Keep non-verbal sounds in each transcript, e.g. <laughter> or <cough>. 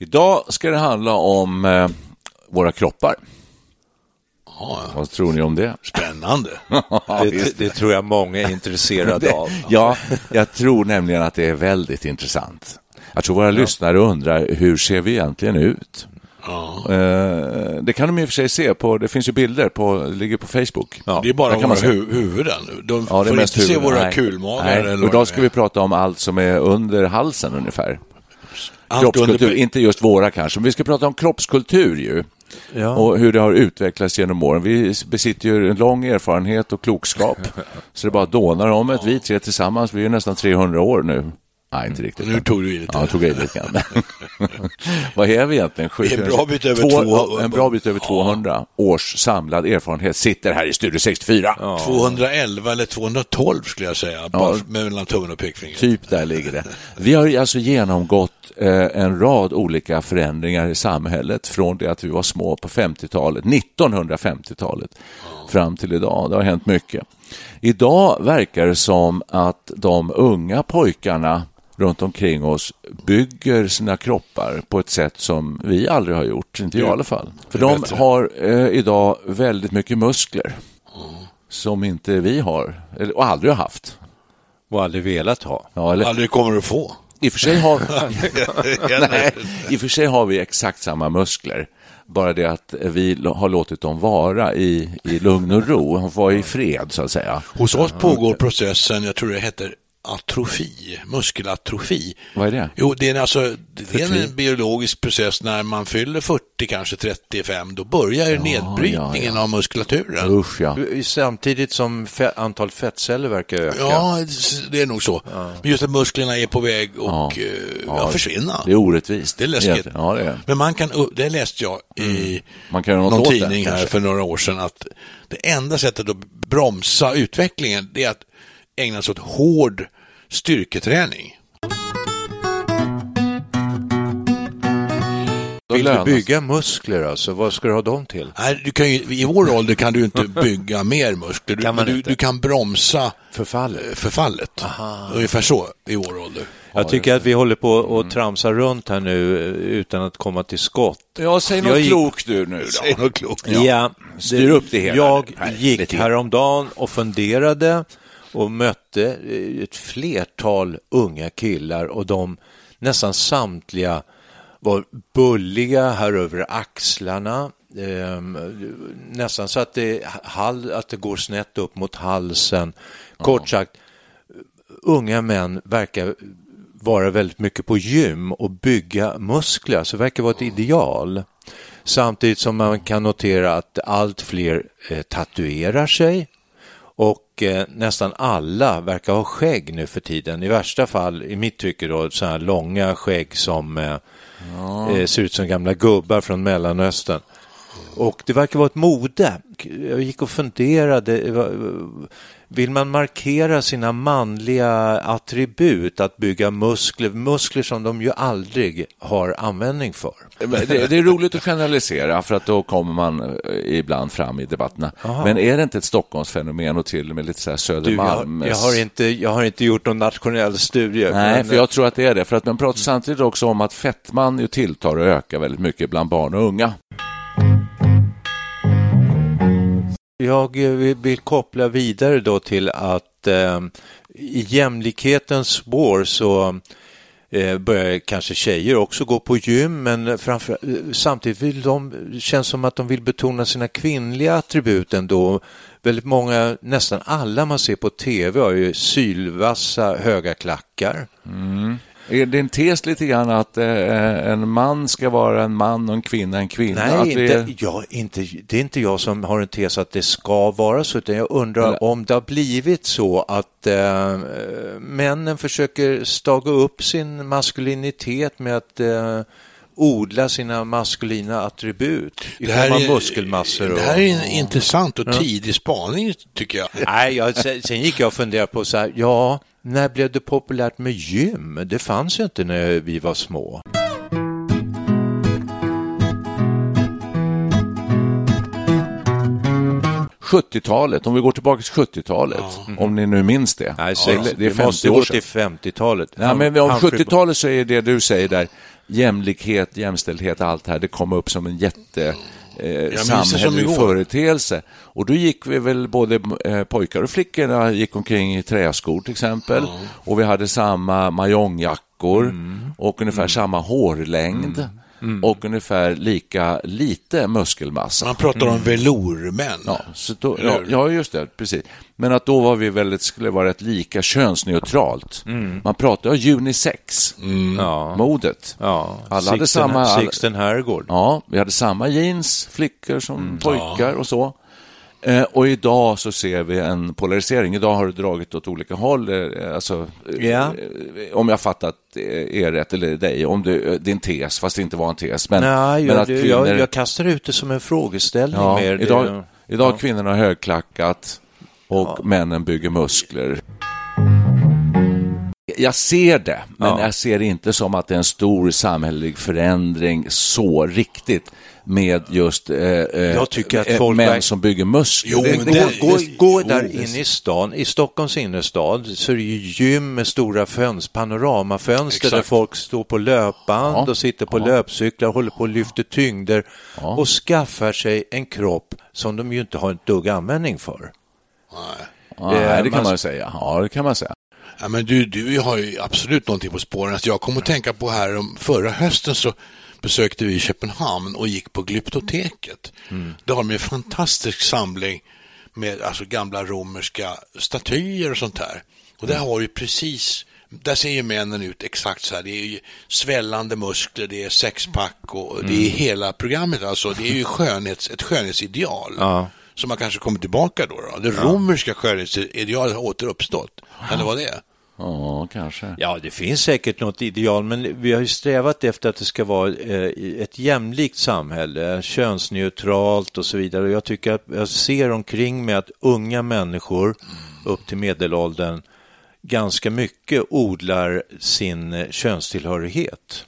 Idag ska det handla om eh, våra kroppar. Vad tror ni om det? Spännande. <laughs> det, det, tror jag många är intresserade <laughs> av. ja, jag tror nämligen att det är väldigt intressant. Jag tror våra ja. lyssnare undrar hur ser vi egentligen ut? Ja. Eh, det kan de i och för sig se på, det finns ju bilder på, det ligger på Facebook. Ja. Det är bara våra hu huvuden. De ja, får inte se våra kulmagar. Nej. Och idag ska vi prata om allt som är under halsen ungefär. Kroppskultur, inte just våra kanske, men vi ska prata om kroppskultur ju. Ja. och hur det har utvecklats genom åren. Vi besitter ju en lång erfarenhet och klokskap, <laughs> så det bara dånar om ett. Vi tre tillsammans, vi är nästan 300 år nu. Nej, inte riktigt. Nu tog du i lite. Ja, tog i lite grann. <laughs> Vad är vi egentligen? Sju, en bra bit över, två, 200. En bra bit över 200 ja. års samlad erfarenhet sitter här i Studio 64. Ja. 211 eller 212 skulle jag säga, ja. mellan tummen och pekfingret. Typ där ligger det. Vi har alltså genomgått eh, en rad olika förändringar i samhället från det att vi var små på 50-talet, 1950-talet, ja. fram till idag. Det har hänt mycket. Idag verkar det som att de unga pojkarna runt omkring oss bygger sina kroppar på ett sätt som vi aldrig har gjort, inte jag i alla fall. För de har eh, idag väldigt mycket muskler mm. som inte vi har, eller, och aldrig har haft. Och aldrig velat ha. Ja, eller... Aldrig kommer att få. I och för sig har... <laughs> Nej, i och för sig har vi exakt samma muskler. Bara det att vi har låtit dem vara i, i lugn och ro, vara i fred så att säga. Hos oss pågår processen, jag tror det heter atrofi, muskelatrofi. Vad är det? Jo, det är, alltså, det är en biologisk process när man fyller 40, kanske 35, då börjar ja, nedbrytningen ja, ja. av muskulaturen. Usch, ja. Samtidigt som antalet fettceller verkar öka. Ja, det är nog så. Men just att musklerna är på väg att ja. försvinna. Det är orättvist. Det är läskigt. Ja, det är. Men man kan, det läste jag i mm. man kan någon tidning det, här för några år sedan, att det enda sättet att bromsa utvecklingen, det är att ägna sig åt hård styrketräning. Vill du bygga muskler alltså? Vad ska du ha dem till? Nej, du kan ju, I vår ålder kan du inte <laughs> bygga mer muskler. Du, kan du, du, kan bromsa förfallet. förfallet. Aha. Ungefär så i vår ålder. Jag tycker att vi håller på och mm. tramsar runt här nu utan att komma till skott. Ja, säg något gick... klokt du nu då. Säg något klokt. Ja, ja styr upp det hela. Jag gick häromdagen och funderade och mötte eh, ett flertal unga killar och de nästan samtliga var bulliga här över axlarna. Eh, nästan så att det, att det går snett upp mot halsen. Kort sagt, unga män verkar vara väldigt mycket på gym och bygga muskler, så det verkar vara ett ideal. Samtidigt som man kan notera att allt fler eh, tatuerar sig och eh, nästan alla verkar ha skägg nu för tiden. I värsta fall, i mitt tycke då, så här långa skägg som eh, ja. eh, ser ut som gamla gubbar från Mellanöstern. Och det verkar vara ett mode. Jag gick och funderade. Vill man markera sina manliga attribut, att bygga muskler, muskler som de ju aldrig har användning för. Det, det är roligt att generalisera, för att då kommer man eh, ibland fram i debatterna. Aha. Men är det inte ett Stockholmsfenomen och till och med lite så här Södermalm? jag, jag, har inte, jag har inte gjort någon nationell studie. Nej, men... för jag tror att det är det. För att man pratar samtidigt också om att fettman ju tilltar och ökar väldigt mycket bland barn och unga. Jag eh, vill koppla vidare då till att eh, i jämlikhetens spår så eh, börjar kanske tjejer också gå på gym, men framför, eh, samtidigt vill de, känns som att de vill betona sina kvinnliga attribut ändå. Väldigt många, nästan alla man ser på tv har ju sylvassa höga klackar. Mm. Är det en tes lite grann att eh, en man ska vara en man och en kvinna en kvinna? Nej, inte, är... Ja, inte, det är inte jag som har en tes att det ska vara så, utan jag undrar Nej. om det har blivit så att eh, männen försöker staga upp sin maskulinitet med att eh, odla sina maskulina attribut i det form av muskelmassor. Det här är en intressant och tidig spaning tycker jag. Nej, jag, sen, sen gick jag och funderade på så här, ja, när blev det populärt med gym? Det fanns ju inte när vi var små. ...70-talet, om vi går tillbaka till 70-talet, ja. om ni nu minns det. Nej, ja, det är 50 måste gå till 50-talet. Ja, men om 70-talet så är det du säger där, jämlikhet, jämställdhet, allt det här, det kom upp som en jätte eh, samhällelig företeelse. Och då gick vi väl, både eh, pojkar och flickor gick omkring i träskor till exempel. Mm. Och vi hade samma mahjongjackor mm. och ungefär mm. samma hårlängd. Mm. Mm. och ungefär lika lite muskelmassa. Man pratar om mm. velourmän. Ja, så då, ja, ja, just det, precis. Men att då var vi väldigt, skulle vara ett lika könsneutralt. Mm. Man pratar om unisex, mm. modet. Ja. Alla Sixten, hade samma... Sixten Herrgård. Ja, vi hade samma jeans, flickor som mm. pojkar och så. Eh, och idag så ser vi en polarisering. Idag har det dragit åt olika håll. Eh, alltså, yeah. Om jag fattat er rätt, eller dig, om det, din tes, fast det inte var en tes. Men, Nej, men jag, kvinnor... jag, jag, kastar ut det som en frågeställning. Ja, mer. Idag, det, idag ja. kvinnorna högklackat och ja. männen bygger muskler. Jag ser det, men ja. jag ser det inte som att det är en stor samhällelig förändring så riktigt med just eh, eh jag tycker att eh, folk män som bygger muskler. Jo, det, det, gå, gå där in i stan, i Stockholms innerstad så är det ju gym med stora fönster, panoramafönster Exakt. där folk står på löpband ja. och sitter på ja. löpcyklar och håller på och lyfter tyngder ja. och skaffar sig en kropp som de ju inte har ett dugg användning för. Nej, Nej det kan man säga. Ja, det kan man säga. Ja, men du, du har ju absolut någonting på spåren. Alltså jag kommer att tänka på här om förra hösten så besökte vi Köpenhamn och gick på Glyptoteket. Mm. Där har de en fantastisk samling med alltså, gamla romerska statyer och sånt där. Och där mm. har ju precis där ser ju männen ut exakt så här. Det är ju svällande muskler, det är sexpack och mm. det är mm. hela programmet. Alltså, det är ju skönhets, ett skönhetsideal. Ja. Som man kanske kommer tillbaka då. då. Det romerska skönhetsidealet har återuppstått. Kan det vara det? Ja, kanske. Ja, det finns säkert något ideal, men vi har ju strävat efter att det ska vara eh, ett jämlikt samhälle, könsneutralt och så vidare. Jag tycker att jag ser omkring mig att unga människor upp till medelåldern ganska mycket odlar sin eh, könstillhörighet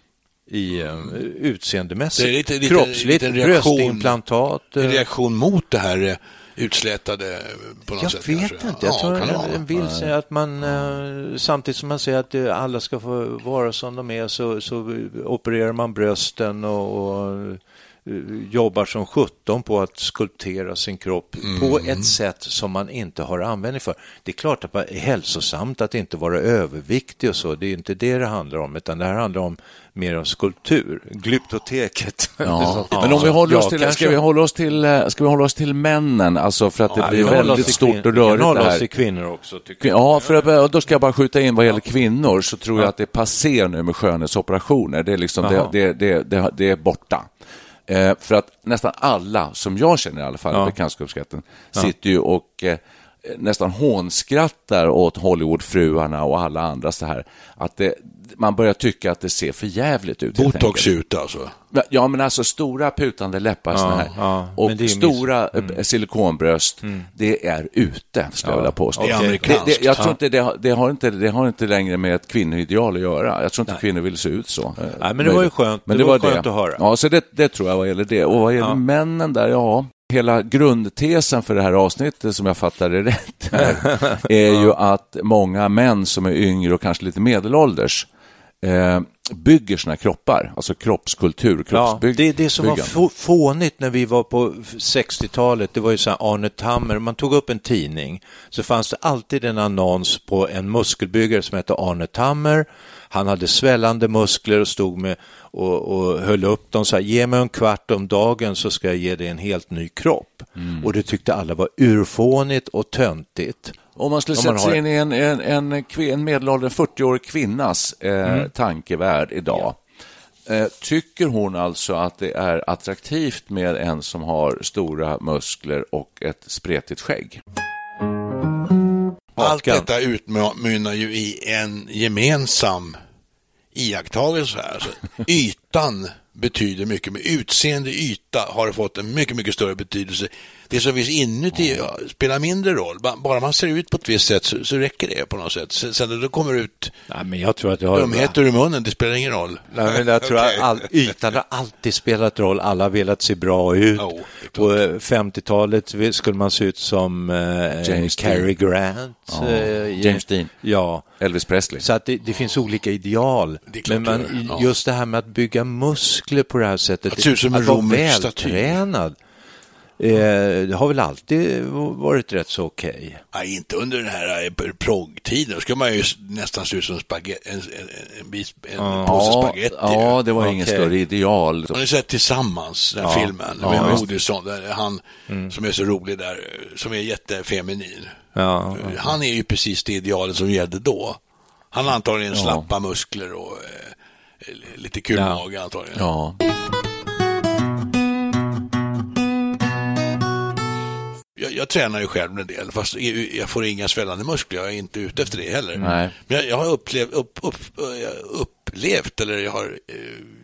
i uh, utseendemässigt, det är lite, lite, kroppsligt, lite reaktion, bröstimplantat. En reaktion mot det här utslätade på något jag sätt? Jag vet kanske? inte. Jag ja, tror en vill säga att man eh, samtidigt som man säger att alla ska få vara som de är så, så opererar man brösten och, och jobbar som 17 på att skulptera sin kropp mm. på ett sätt som man inte har användning för. Det är klart att det är hälsosamt att inte vara överviktig och så, det är inte det det handlar om, utan det här handlar om mer av skulptur, glyptoteket. Ja. <laughs> Men om vi håller oss till, ska vi hålla oss till, eh, ska vi hålla oss till männen, alltså för att det ja, blir väldigt stort och rörigt det här. till kvinnor också. Ja, för då ska jag bara skjuta in vad gäller kvinnor så tror jag att det passerar nu med skönhetsoperationer. Det är, liksom, det, det, det, det, det är borta. Eh, för att nästan alla, som jag känner i alla fall, ja. bekantskapskretsen, ja. sitter ju och eh, nästan hånskrattar åt Hollywoodfruarna och alla andra så här. Att det, man börjar tycka att det ser för jävligt ut. Botox ut alltså? Ja, men alltså stora putande läppar ja, här. Ja, och stora mm. silikonbröst, mm. det är ute, skulle ja, jag vilja påstå. Det är amerikanskt. Det, det, jag tror inte det, det, har inte, det har inte längre med ett kvinnoideal att göra. Jag tror inte Nej. kvinnor vill se ut så. Nej, men det var ju skönt, men det, var, var skönt att höra. Ja, så det, det tror jag vad gäller det. Och vad gäller männen där, ja, Hela grundtesen för det här avsnittet, som jag fattar det rätt, här, <laughs> är ju att många män som är yngre och kanske lite medelålders eh, bygger sina kroppar, alltså kroppskultur, kroppsbygg. Ja, det, det som var fånigt när vi var på 60-talet, det var ju så här Arne Tammer, man tog upp en tidning, så fanns det alltid en annons på en muskelbyggare som hette Arne Tammer. Han hade svällande muskler och stod med och, och höll upp dem, sa ge mig en kvart om dagen så ska jag ge dig en helt ny kropp. Mm. Och det tyckte alla var urfånigt och töntigt. Om man skulle sätta sig in i en, en, en, en medelålders 40-årig kvinnas eh, mm. tankevärld idag. Ja. Eh, tycker hon alltså att det är attraktivt med en som har stora muskler och ett spretigt skägg? Allt detta utmynnar ju i en gemensam iakttagelse här. Alltså, <laughs> ytan betyder mycket, men utseende yta har fått en mycket, mycket större betydelse. Det som finns inuti ja, spelar mindre roll. Bara man ser ut på ett visst sätt så, så räcker det på något sätt. Sen när det kommer ut Nej, men jag tror att jag har... dumheter ur munnen, det spelar ingen roll. Nej, men jag tror <laughs> att all, ytan har alltid spelat roll. Alla har velat se bra ut. Oh, på 50-talet skulle man se ut som eh, James Cary Grant. Oh. Eh, James Dean. Ja. Elvis Presley. Så att det, det finns olika ideal. Men man, ja. just det här med att bygga muskler på det här sättet, att, att, att vara vältränad. Eh, det har väl alltid varit rätt så okej? Okay. Nej, inte under den här eh, proggtiden. Då ska man ju nästan se ut som spaghetti, en, en, en, en, en påse spagetti. Ja, det var okay. ingen större ideal. Har ni sett Tillsammans, den ja. filmen ja. med Moodysson, han mm. som är så rolig där, som är jättefeminin. Ja, ja. Han är ju precis det idealet som gällde då. Han har antagligen slappa muskler och eh, lite kul mage antagligen. Ja. jag, jag, tränar ju själv en del, fast jag får inga svällande muskler. Jag är inte ute efter det heller. Nej. Men jag, jag har upplevt, upp, upp, upplevt, eller jag har, eh,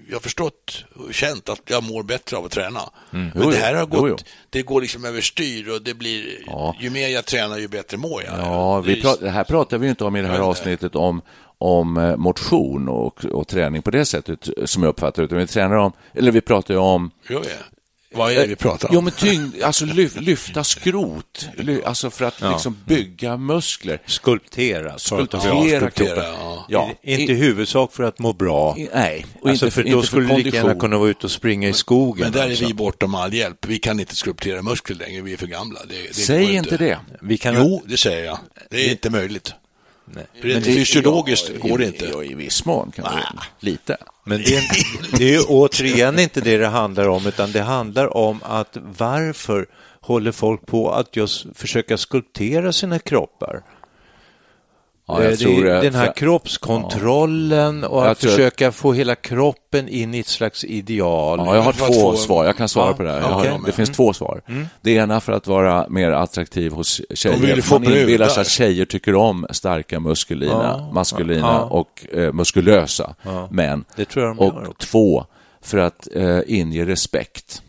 jag har förstått och känt att jag mår bättre av att träna. Mm. Men det här har gått, jo, jo. det går liksom överstyr och det blir, ja. ju mer jag tränar ju bättre mår jag. Ja, vi pratar, här pratar vi inte om i det här avsnittet om om eh, motion och, och träning på det sättet som jag uppfattar det, utan vi tränar om, eller vi pratar ju om jo, ja. Vad är det vi pratar om? Jo, men tyngd, alltså lyf, lyfta skrot, alltså för att ja. liksom bygga muskler. Skulptera. Skulptera, skulptera ja. ja. Inte i huvudsak för att må bra. Nej, och alltså inte för, för då skulle du lika gärna kunna vara ute och springa i skogen. Men där är alltså. vi bortom all hjälp. Vi kan inte skulptera muskler längre, vi är för gamla. Det, det Säg inte, inte det. Vi kan... Jo, det säger jag. Det är inte möjligt. Nej. Rent fysiologiskt ja, går det inte. Ja, I viss mån kan det. Lite. Men det är, det är <laughs> återigen inte det det handlar om, utan det handlar om att varför håller folk på att just försöka skulptera sina kroppar? Ja, det, det, den här kroppskontrollen ja. och att försöka få hela kroppen in i ett slags ideal. Ja, jag har två få... svar, jag kan svara på det här. Okay. Har, det finns mm. två svar. Mm. Det ena för att vara mer attraktiv hos tjejer. Vill Man inbillar sig att tjejer tycker om starka muskulina, maskulina och eh, muskulösa män. Det tror jag de och två, för att eh, inge respekt.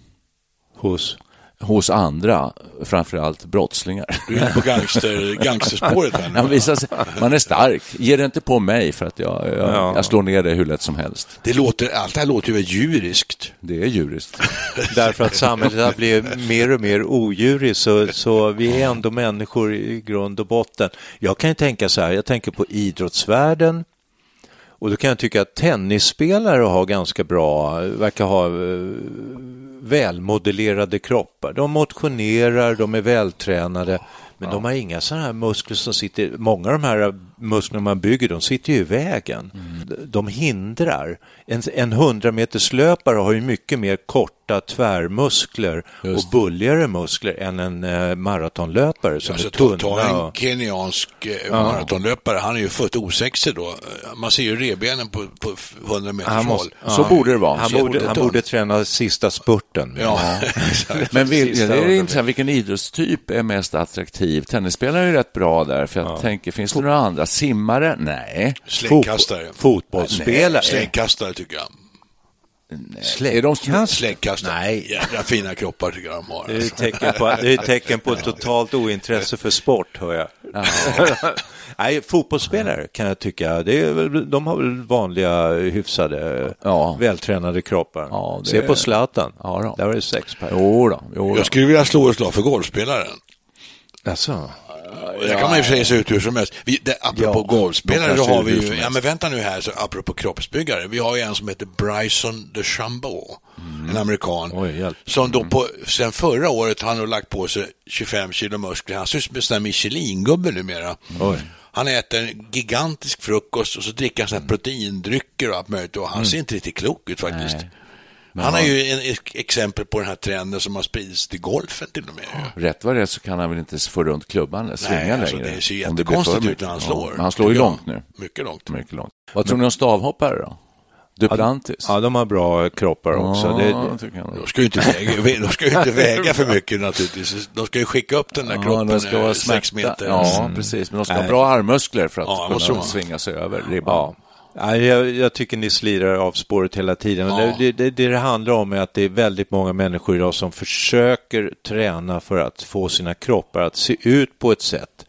Hos? Hos andra, framförallt brottslingar. Du är på gangster, <laughs> gangsterspåret här nu. Ja, sig, man är stark. Ge det inte på mig för att jag, jag, ja. jag slår ner det hur lätt som helst. Det låter, allt det här låter ju djuriskt. Det är djuriskt. <laughs> Därför att samhället har blivit mer och mer odjuriskt, så, så vi är ändå människor i grund och botten. Jag kan ju tänka så här, jag tänker på idrottsvärlden, och då kan jag tycka att tennisspelare har ganska bra, verkar ha eh, välmodellerade kroppar. De motionerar, de är vältränade, men ja. de har inga sådana här muskler som sitter... Många av de här musklerna man bygger, de sitter ju i vägen. Mm. De hindrar. En, en 100 meters löpare har ju mycket mer korta tvärmuskler Just. och bulligare muskler än en eh, maratonlöpare som alltså, är tunna. Ta en kenyansk eh, ja. maratonlöpare, han är ju fött osexig då. Man ser ju rebenen på, på 100 meters håll. Ja. Så borde det vara. Han borde, han borde träna sista spurten sporten. Ja, <laughs> Men vil, det är intressant, vilken idrottstyp är mest attraktiv? Tennisspelare är ju rätt bra där, för jag tänker, finns det några andra? Simmare? Nej. Släggkastare. Fotbollsspelare? Släggkastare tycker jag. Är de Släggkastare. Nej. Jädra fina kroppar tycker jag de har. Det är ett tecken på, det är tecken på ett totalt ointresse för sport, hör jag. <laughs> Nej, fotbollsspelare kan jag tycka, det är väl, de har väl vanliga, hyfsade, Ja. vältränade kroppar. Ja, det Se på Zlatan, Ja, då. där var det sex. Jo då, jo då. Jag skulle vilja slå ett slag för golfspelaren. Alltså. Det kan man ju för sig se ut hur som helst. Vi, det, apropå Ja, golfspelare så har vi ju, ja men vänta nu här, så apropå kroppsbyggare. Vi har ju en som heter Bryson DeChambeau, en amerikan. Oj. Som då på, sen förra året har han lagt på sig 25 kilo muskler. Han ser ut som en sån där Michelin-gubbe numera. Oj. Han äter en gigantisk frukost och så dricker han såna här proteindrycker och allt möjligt och han ser inte riktigt klok ut faktiskt. Nej. Han är ju en ett exempel på den här trenden som har spridits till golfen till och med. Rätt vad det är så kan han väl inte få runt klubban eller svinga Nej, alltså, längre. det ser om det blir jättekonstigt för ut när han slår. Ja, men han slår ju långt nu. Mycket långt. Mycket långt. Vad tror ni om stavhoppare då? Duplantis? Ja, de har bra kroppar också. Ja, Det, nog. De ska ju inte väga, <laughs> de ska ju inte väga för mycket naturligtvis. De ska ju skicka upp den där Ja, kroppen de ska vara eh, sex meter. Ja, precis. Men de ska ha Nej. bra armmuskler för att Ja, kunna ha. svinga sig över ribban. Ja. Nej, jag, jag tycker ni slirar av spåret hela tiden. Ja. det, det, det det handlar om är att det är väldigt många människor idag som försöker träna för att få sina kroppar att se ut på ett sätt,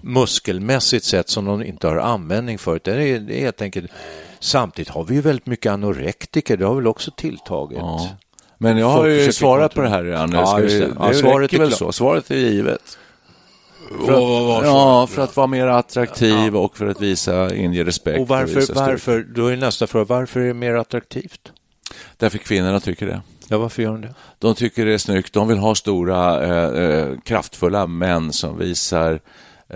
muskelmässigt sätt som de inte har användning för. Det är, det är helt enkelt... Samtidigt har vi ju väldigt mycket anorektiker, det har väl också tilltagit. Ja. Men jag har ju svarat på det här redan. Ja, det. Ja, svaret är väl så. Svaret är givet. Vad- vad- vad- Ja, för att vara mer attraktiv och för att visa, inge respekt. Och varför, styrka. varför, då är nästa fråga, varför är det mer attraktivt? Därför kvinnorna tycker det. Ja, varför gör de det? De tycker det är snyggt. De vill ha stora, eh, eh, kraftfulla män som visar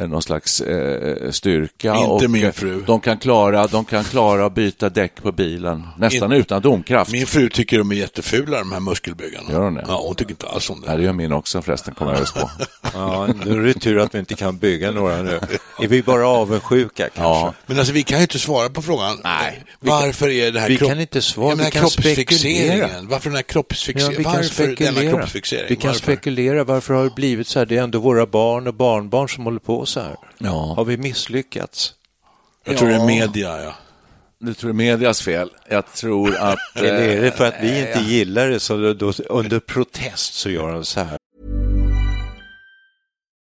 någon slags eh, styrka. Inte och, min eh, fru. De kan, klara, de kan klara att byta däck på bilen nästan utan domkraft. Min fru tycker de är jättefula, de här muskelbyggarna. Gör hon det? Ja, hon tycker inte alls om Ja, det. det gör min också förresten, kommer jag just på. <laughs> Ja, då är det tur att vi inte kan bygga några nu. Är vi bara avundsjuka kanske? Ja. Men alltså, vi kan ju inte svara på frågan. Nej. Varför är det här vi kropp- kan inte svara, Ja, den vi här kan kroppsfixeringen. spekulera. Varför den här Ja, kroppsfixeringen? vi kan varför denna spekulera. kroppsfixering? Vi kan varför? spekulera. Varför har det blivit så här? Det är ändå våra barn och barnbarn som håller på så här. Ja. Har vi misslyckats? Jag tror det är media, ja. Du tror det är medias fel. Jag tror att... <laughs> Eller är det för att vi eh, inte gillar det så då, under protest så gör de så här?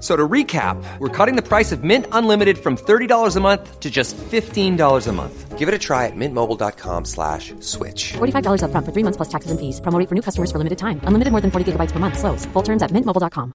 F- So to recap, we're cutting the price of Mint Unlimited from $30 a month to just $15 a month. Give it a try at mintmobile.com slash switch. $45 upfront for three months plus taxes and fees. Promo rate for new customers for limited time. Unlimited more than 40 gigabytes per month. Slows. Full terms at mintmobile.com.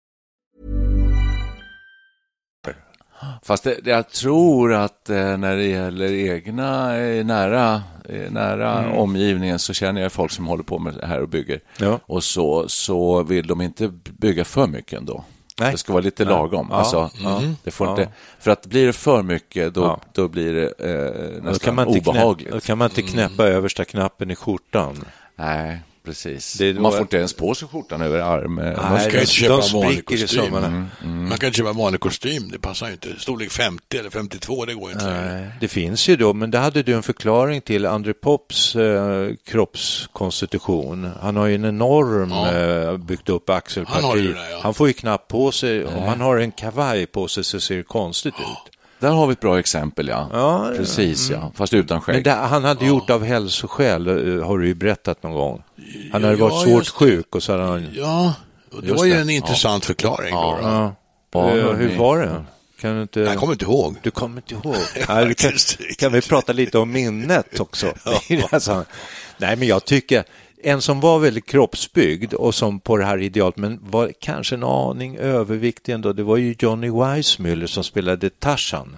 Fast det, det- jag tror att eh, när det gäller egna eh, nära eh, nära Mm. omgivningen så känner jag folk som håller på med det här och bygger. Och så, så vill de inte bygga för mycket ändå. Nej. Det ska vara lite lagom. Ja. Alltså, Mhm. det får Ja. inte, för att blir det för mycket, då, Ja. då blir det eh, Då nästan kan, man inte obehagligt. knäppa, då kan man inte knäppa översta knappen i skjortan. Nej, precis. Man får inte ens på sig skjortan över armen. Nej, Man ska inte köpa en vanlig kostym. sömmarna. Man kan inte köpa en vanlig kostym, det passar inte. Storlek 50 eller 52, det går inte. Nej, det finns ju då, men det hade du en förklaring till André Pops eh, kroppskonstitution. Han har ju en enorm eh, byggt upp axelparti. Han det, ja. Han får ju knappt på sig, om han har en kavaj på sig så ser det konstigt ut. Där har vi ett bra exempel, ja. Ja, ja. Precis, ja. Fast utan skägg. Men det, han hade gjort av hälsoskäl, eh, har du ju berättat någon gång. Han hade Ja, varit svårt det. sjuk och så hade han... Ja, det var ju det. en intressant förklaring. Då, då. Ja. Ja, hörni. hur var det? Kan inte... Jag kommer inte ihåg. Du kommer inte ihåg? <laughs> Vi kan, kan vi prata lite om minnet också? <laughs> alltså, <laughs> nej, men jag tycker en som var väldigt kroppsbyggd och som på det här idealet, men var kanske en aning överviktig ändå, det var ju Johnny Weissmuller som spelade Tarzan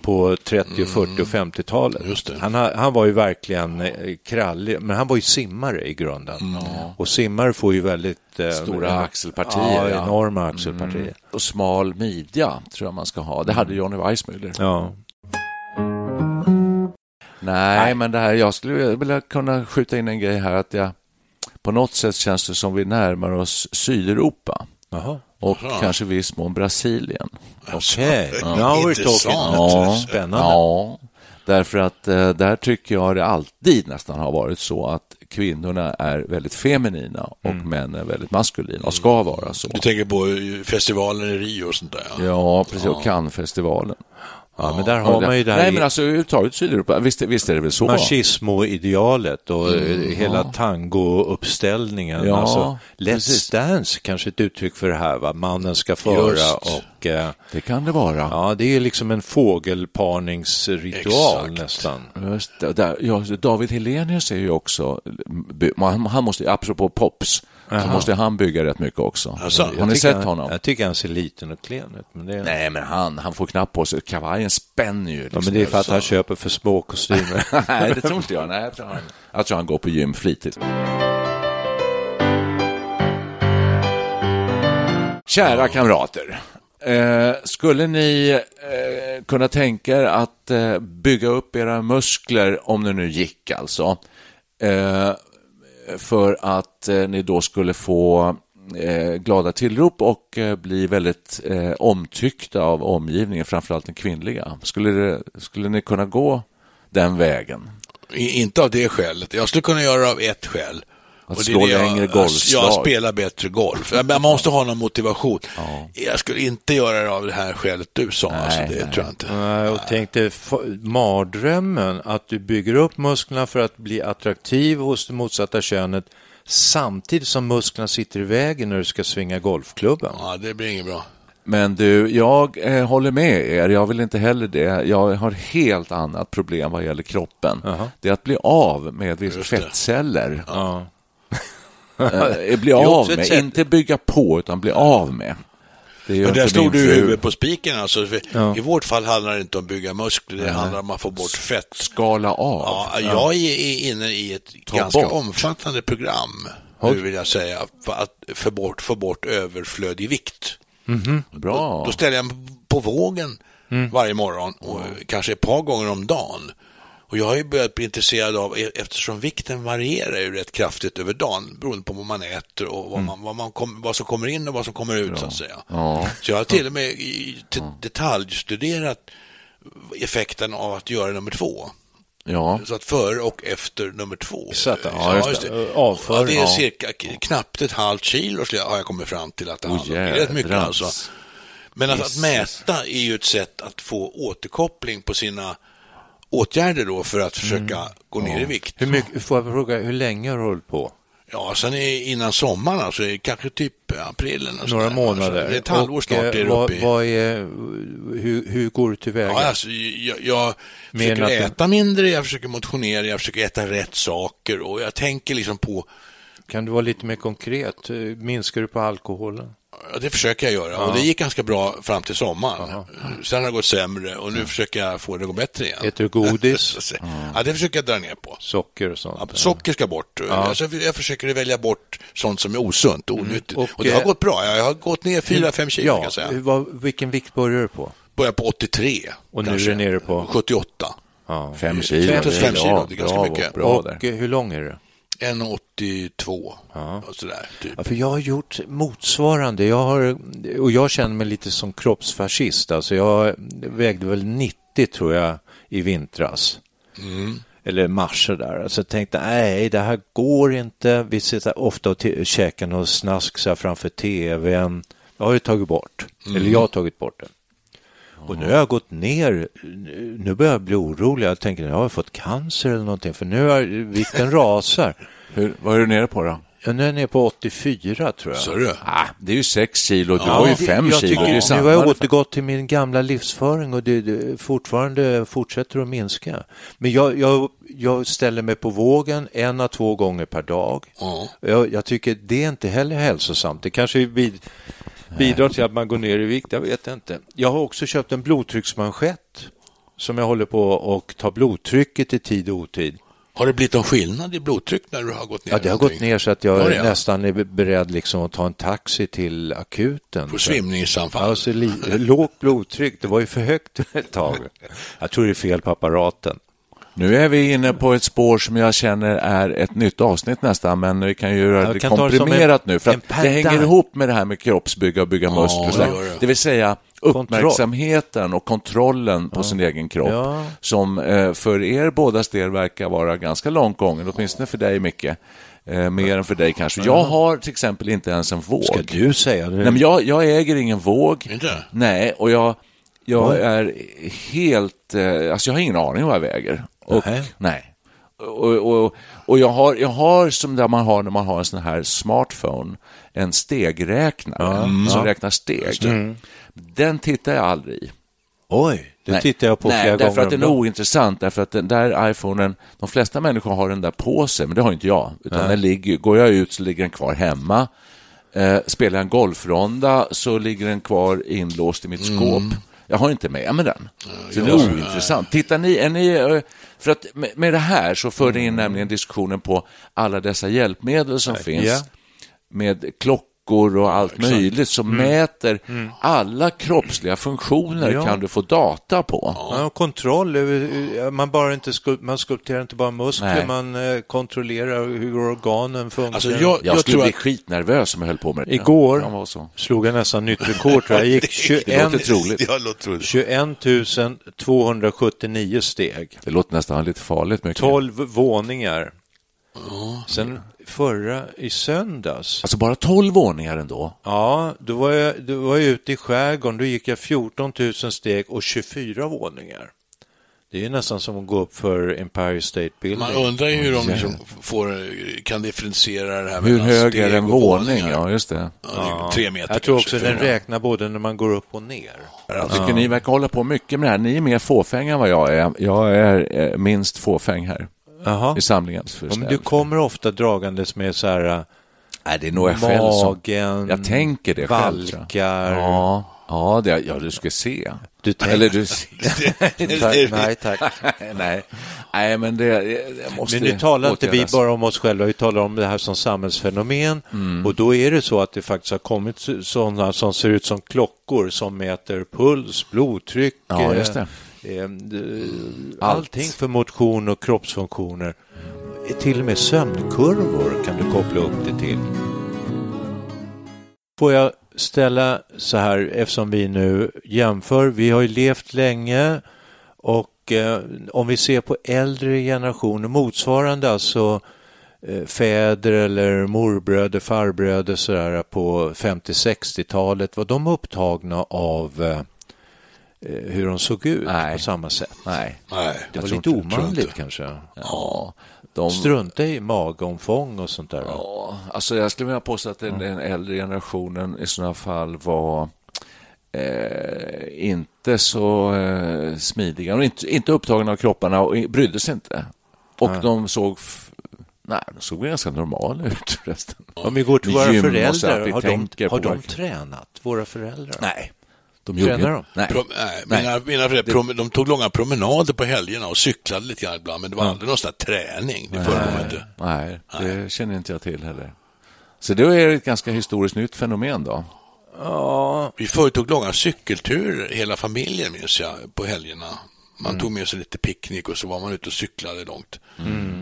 på 30, och 40 och 50-talet. Just det. Han, ha- han var ju verkligen eh, krallig, men han var ju simmare i grunden. Och simmare får ju väldigt... eh, Stora axelpartier, Ja, enorma axelpartier. Och smal midja tror jag man ska ha. Det hade Johnny Weissmuller. Ja. Nej, men det här, jag skulle vilja kunna skjuta in en grej här att jag på något sätt känns det som vi närmar oss Sydeuropa Jaha. och kanske i viss mån Brasilien. Okej, Ja. <laughs> now we're talking. Ja. Spännande. Ja, därför att eh, där tycker jag det alltid nästan har varit så att kvinnorna är väldigt feminina och män är väldigt maskulina och ska vara så. Du tänker på eh, festivalen i Rio och sånt där? Ja. Ja, precis. Och Cannesfestivalen. Ja, men där har man ju det här Nej, men alltså överhuvudtaget Sydeuropa, visst, visst är det väl så? machismo-idealet och eh, hela tango-uppställningen. Ja, alltså, Let's precis. Dance kanske ett uttryck för det här, va? mannen ska föra Just. och eh, Det kan det vara. ja, det är liksom en fågelparningsritual Exakt. nästan. Just. Där, ja, David Helenius är ju också, han, han måste, apropå pops, så måste han bygga rätt mycket också. Alltså, Har ni sett han, honom? Jag tycker han ser liten och klen ut. Men det, är, Nej, men han, han får knappt på sig, kavajen spänner ju. ja, Liksom. men det är för att han köper för små kostymer. <laughs> Nej, det tror inte jag. Nej, jag, tror han, jag tror han går på gym flitigt. Kära kamrater. Eh, skulle ni eh, kunna tänka er att eh, bygga upp era muskler, om det nu gick alltså, eh, för att eh, ni då skulle få eh, glada tillrop och eh, bli väldigt omtyckta av omgivningen, framförallt den kvinnliga. Skulle, det, skulle ni kunna gå den vägen? Inte av det skälet. Jag skulle kunna göra det av ett skäl. Att slå längre golfslag. Jag spelar bättre golf. Man måste ha någon motivation. Jag skulle inte göra det av det här skälet du sa. alltså, det tror jag inte. Nej, och tänkte f- mardrömmen att du bygger upp musklerna för att bli attraktiv hos det motsatta könet samtidigt som musklerna sitter i vägen när du ska svinga golfklubban. Ja, det blir inget bra. Men du, jag eh, håller med er. Jag vill inte heller det. Jag har helt annat problem vad gäller kroppen. Jaha. Det är att bli av med vissa Just det. fettceller. Eh, bli av med, sätt. inte bygga på, utan bli av med. Men där slog du huvudet på spiken. Alltså. Ja. I vårt fall handlar det inte om att bygga muskler, det handlar om att få bort fett. Skala av. Ja, jag är inne i ett Ta ganska bort. omfattande program, nu vill jag säga, för att få bort, få bort överflödig vikt. Bra. Då ställer jag mig på vågen varje morgon och kanske ett par gånger om dagen. Och jag har ju börjat bli intresserad av, e- eftersom vikten varierar ju rätt kraftigt över dagen beroende på vad man äter och vad, man, vad, man kom, vad som kommer in och vad som kommer ut så att säga. Ja. Så jag har till och med i detaljstuderat effekten av att göra nummer två. Ja. Så att före och efter nummer två. Att- ja, just det. Avföring, Ja, det är ja. cirka k- knappt ett halvt kilo har jag kommit fram till att det Åh, handlar om. Det är rätt mycket alltså. Men att, att mäta är ju ett sätt att få återkoppling på sina åtgärder då för att försöka gå ner i vikt. Hur mycket, får jag fråga, hur länge har du hållit på? Ja, sen är, innan sommaren, alltså kanske typ april eller Några sådär. månader? Alltså, det är ett halvår Och, snart. eh, Är vad, uppe i. vad är, hur, hur går du tillväga? Ja, alltså, jag, jag Mer försöker du- äta mindre, jag försöker motionera, jag försöker äta rätt saker och jag tänker liksom på Kan du vara lite mer konkret? Eh, Minskar du på alkoholen? Ja, det försöker jag göra ja. och det gick ganska bra fram till sommaren. Aha. Sen har det gått sämre och nu ja. försöker jag få det att gå bättre igen. Äter du godis? <laughs> ja, det försöker jag dra ner på. Socker och sånt? Ja, socker ska bort. Ja. Alltså, jag försöker välja bort sånt som är osunt och mm. onyttigt. Mm. Och, och, det har gått bra. Jag har gått ner 4-5 kilo ja, kan jag säga. Vad, vilken vikt börjar du på? Börjar på 83. Och nu kanske. är det nere på? 78. Ja. Fem kilo. Fem, fem kilo, det är ganska bra, mycket. Bra och där. hur lång är du? 1,82 ja. och sådär. Typ. Ja, för jag har gjort motsvarande. Jag har, och jag känner mig lite som kroppsfascist. Alltså jag vägde väl 90 tror jag i vintras. Mm. Eller mars där. Alltså jag tänkte, nej det här går inte. Vi sitter ofta och käkar något snask så framför tvn. Jag har ju tagit bort, mm. eller jag har tagit bort det. Och nu har jag gått ner. Nu börjar jag bli orolig. Jag tänker, jag har fått cancer eller någonting. För nu har vikten rasar. <laughs> Hur, vad är du nere på då? Ja, nu är jag nere på 84 tror jag. Så du? Ah, det är ju 6 kilo, du ja, har ju 5 kilo. Tycker, det är nu har jag återgått till min gamla livsföring och det, det fortfarande fortsätter att minska. Men jag, jag, jag ställer mig på vågen en à två gånger per dag. Mm. Jag, jag, tycker det är inte heller hälsosamt. Det kanske vid, bidrar till att man går ner i vikt, jag vet inte. Jag har också köpt en blodtrycksmanschett som jag håller på och tar blodtrycket i tid och otid. Har det blivit någon skillnad i blodtryck när du har gått ner? Ja, det har gått ner så att jag ja, nästan är beredd liksom att ta en taxi till akuten. På svimningsanfall? Alltså, lågt blodtryck, det var ju för högt ett tag. <laughs> Jag tror det är fel på apparaten. Nu är vi inne på ett spår som jag känner är ett nytt avsnitt nästan, men vi kan ju göra det komprimerat det nu, för det hänger ihop med det här med kroppsbygga och bygga muskler. Ja, det, det vill säga uppmärksamheten och kontrollen på ja. sin egen kropp, ja. som eh, för er bådas del verkar vara ganska långt gången, åtminstone för dig, Micke. Eh, mer än för dig kanske. Jag har till exempel inte ens en våg. Ska du säga det? Nej, men jag, jag äger ingen våg. Inte? Nej, och jag, jag är helt... Eh, alltså jag har ingen aning vad jag väger. Och, nej. Och, och, och, jag, har, jag har som där man har när man har en sån här smartphone, en stegräknare mm. som räknar steg. Mm. Den tittar jag aldrig i. Oj, det Nej. tittar jag på Nej, flera därför gånger. att den är ointressant, därför att den där iPhonen, de flesta människor har den där på sig, men det har inte jag. Utan den ligger, går jag ut så ligger den kvar hemma. Eh, spelar jag en golfronda så ligger den kvar inlåst i mitt mm. skåp. Jag har inte med mig den. Så det är ointressant. Tittar ni, är ni, eh, för att med det här så för ni in nämligen diskussionen på alla dessa hjälpmedel som finns med klockor klockor och allt Exakt. möjligt som mm. mäter mm. alla kroppsliga funktioner ja. kan du få data på. Ja, kontroll. Man, bara inte skulp man skulpterar inte bara muskler, Nej. man eh, kontrollerar hur organen funkar. Alltså jag, jag, jag skulle bli att... skitnervös om jag höll på med det. Igår jag slog jag nästan nytt rekord. Jag gick <laughs> 21, <laughs> det låter troligt. 21 279 steg. Det låter nästan lite farligt mycket. 12 våningar. Sen förra, i söndags. Alltså bara 12 våningar ändå? Ja, då var jag, då var jag ute i skärgården, då gick jag 14 000 steg och 24 våningar. Det är nästan som att gå upp för Empire State Building. Man undrar ju hur de liksom får, kan differentiera det här. Hur hög är en våning? Ja, just det. Ja, tre meter. Jag tror också den räknar både när man går upp och ner. Jag tycker ja. ni verkar hålla på mycket med det här. Ni är mer fåfänga än vad jag är. Jag är eh, minst fåfäng här. Aha. i samlingen. Ja, men du kommer ofta dragandes med så här äh, Nej, det är nog jag magen, själv som, jag tänker det valkar. Själv, ja, ja, det, ja, du ska se. Du tänk... Eller du <laughs> tack, Nej, tack. <laughs> nej. nej, men det, det måste Men nu talar inte vi bara om oss själva, vi talar om det här som samhällsfenomen mm. och då är det så att det faktiskt har kommit sådana som ser ut som klockor som mäter puls, blodtryck, ja, just det Eh, allting för motion och kroppsfunktioner. Till och med sömnkurvor kan du koppla upp det till. Får jag ställa så här, eftersom vi nu jämför, vi har ju levt länge och eh, om vi ser på äldre generationer, motsvarande alltså eh, fäder eller morbröder, farbröder sådär på 50-60-talet, var de upptagna av eh, Eh, hur de såg ut Nej. på samma sätt. Nej. Nej det var lite omanligt kanske. Ja. De... Strunta i magomfång och sånt där. Ja, alltså jag skulle vilja påstå att den, den äldre generationen i sådana fall var eh, inte så eh, smidiga och inte, inte upptagna av kropparna och brydde sig inte. Och Nej. de såg Nej, de såg ganska normala ut förresten. Om vi går till våra föräldrar, har, de, har de tränat, våra föräldrar? Nej. De gjorde Tränar de? Nej. Pro, nej, mina, mina föräldrar, prom, de tog långa promenader på helgerna och cyklade lite grann ibland, men det var Ja. aldrig någon sån där träning. Det förekom inte. Nej, det känner inte jag till heller. Så det är ett ganska historiskt nytt fenomen då. Ja, Vi företog långa cykelturer, hela familjen minns jag, på helgerna. Man tog med sig lite picknick och så var man ute och cyklade långt.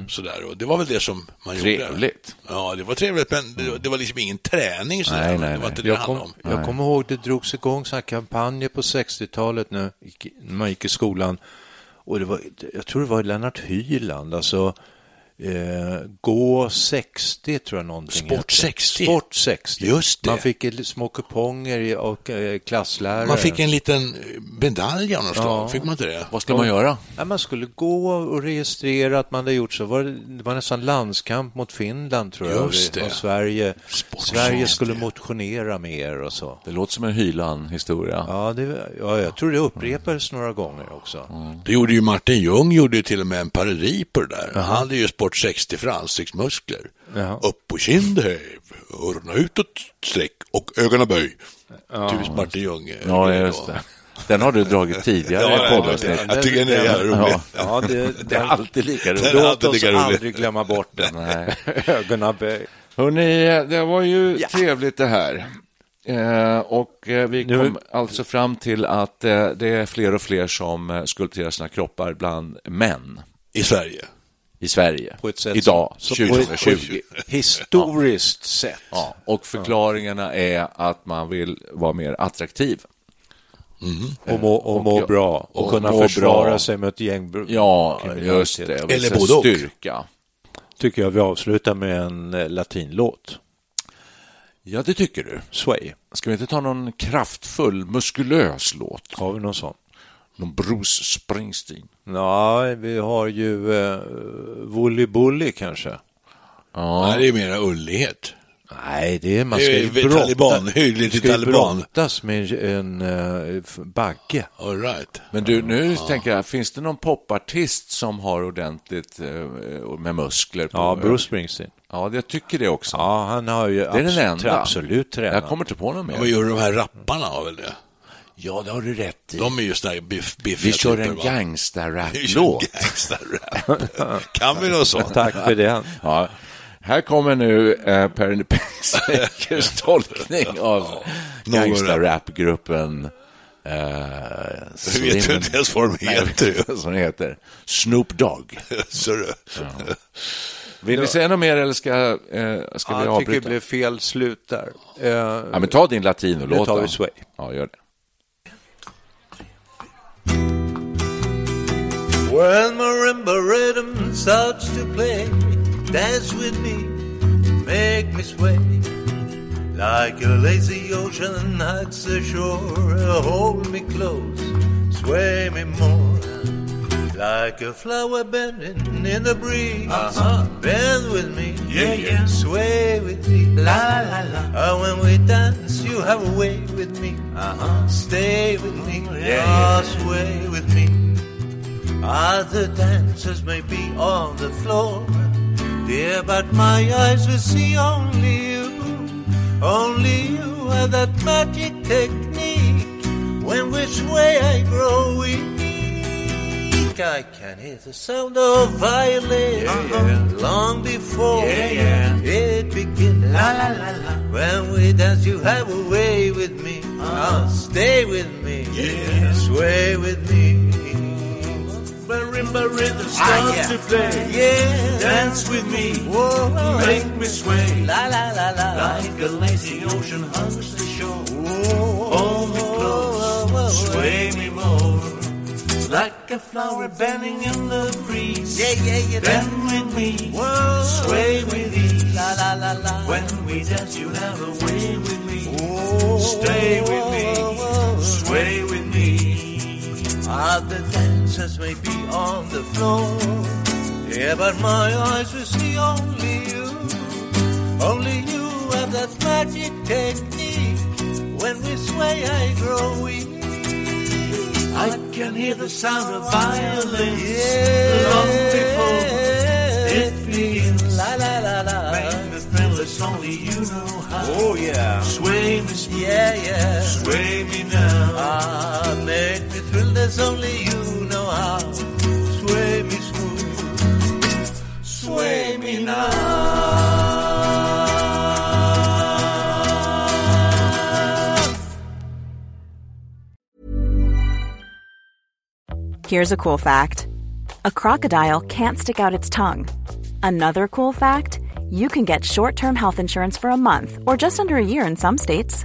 Sådär. Och det var väl det som man gjorde. Trevligt. Ja, det var trevligt, men det, det var liksom ingen träning. Sådär. Nej, nej, det var inte det jag, kom, om. jag kommer ihåg det drogs igång sådana kampanjer på 60-talet när gick- när man gick i skolan. Och det var, jag tror det var Lennart Hyland, alltså eh, Gå 60 tror jag någonting Sport hette. 60. Sport 60. Just det. Man fick små kuponger i- och eh, klasslärare. Man fick en liten medalj av något slag, fick man inte det? Vad ska man göra? Ja, man skulle gå och registrera att man hade gjort så. Var det, det var nästan landskamp mot Finland tror jag. Just det. Och Sverige, Sport Sverige 60. skulle motionera mer och så. Det låter som en Hyland-historia. Ja, det, ja, jag tror det upprepades några gånger också. Det gjorde ju Martin Ljung gjorde ju till och med en parodi på det där. Han hade ju Sport 60 för ansiktsmuskler. Jaha. Upp på kindhäv, öronen utåt sträck och ögonen böj. Typiskt Martin Ljung. Ja, just det. Den har du dragit tidigare Ja, i ja, poddavsnitt. Jag tycker den är jävla rolig. Ja. Ja, det, Det är alltid lika roligt. Låt alltid oss rolig. aldrig <laughs> glömma bort den. Nej. Ögonen böj. Hörrni, det var ju trevligt det här. Eh, och eh, vi Nu- kom alltså fram till att eh, det är fler och fler som eh, skulpterar sina kroppar bland män I Sverige. I Sverige. På ett sätt Idag, som- som- på ett- 2020. Historiskt sett. Ja, och förklaringarna är att man vill vara mer attraktiv. Och må, och må Och- bra. Och, och kunna försvara bra. sig mot gäng. Ja, just det. Och Eller både och. Styrka. Tycker jag vi avslutar med en eh, latinlåt. Ja, det tycker du. Sway. Ska vi inte ta någon kraftfull, muskulös låt? Har vi någon sån? Någon Bruce Springsteen? Ja, vi har ju eh, Woolly Bully kanske. Ja. det är mera ullighet. Nej, det är man ska ju brotta, taliban, hyggligt ska ju taliban. brottas med en uh, bagge. All right. Men du, nu tänker jag, finns det någon popartist som har ordentligt eh, med muskler? På, Ja, Bruce Springsteen. Ja, jag tycker det också. Ja, han har ju det är den abs- enda. absolut tränat. Jag kommer inte på någon mer. gör de här rapparna har väl det? Ja, det har du rätt i. De är ju biff, biffiga Vi kör typer, <laughs> en gangsterrap-låt. Gangsterrap. kan vi något sånt? Tack för det. Ja. Här kommer nu eh, Per Säkers <laughs> tolkning av gangsterrapgruppen eh, Vi vet ju inte ens vad de Nej, jag vet heter. som heter. Snoop Dogg. <laughs> Så du. Vill ni säga något mer eller ska, eh, ska vi Ja, jag tycker det avbryta? blev fel slut där. Eh, Ja, men ta din latinolåt Det tar vi. Sway. Ja, gör det. When marimba rhythm starts to play, dance with me, make me sway. Like a lazy ocean hugs the shore, hold me close, sway me more. Like a flower bending in the breeze, bend with me, yeah, yeah, sway with me, la la la. Uh, when we dance, you have a way with me, uh-huh. stay with me, yeah, sway with me. Other dancers may be on the floor, dear, but my eyes will see only you. Only you have that magic technique. When we sway, I grow weak. I can hear the sound of violin long before it begins. La, la, la, la. When we dance, you have a way with me. Uh, stay with me, sway with me. Marimba rhythm ah, starts yeah. to play. Yeah. Dance with me, Whoa. make me sway. La la la la. Like a lazy ocean hugs the shore. Whoa. Hold me close, sway me more. Like a flower bending in the breeze. Yeah, yeah, yeah. Bend with me, Whoa. sway with ease. La la la la. When we dance, you have a way with me. Whoa. Stay with me, sway with me. Other dancers may be on the floor. Yeah, but my eyes will see only you. Only you have that magic technique. When we sway, I grow weak. I can hear the sound of violins Yeah. long before it me in. La la la la. Make me as only you know how. Oh yeah. Sway me smooth. Yeah, yeah. Sway me now. Ah, make only you know how. Sway me smooth. Sway me now. Here's a cool fact a crocodile can't stick out its tongue. Another cool fact you can get short term health insurance for a month or just under a year in some states.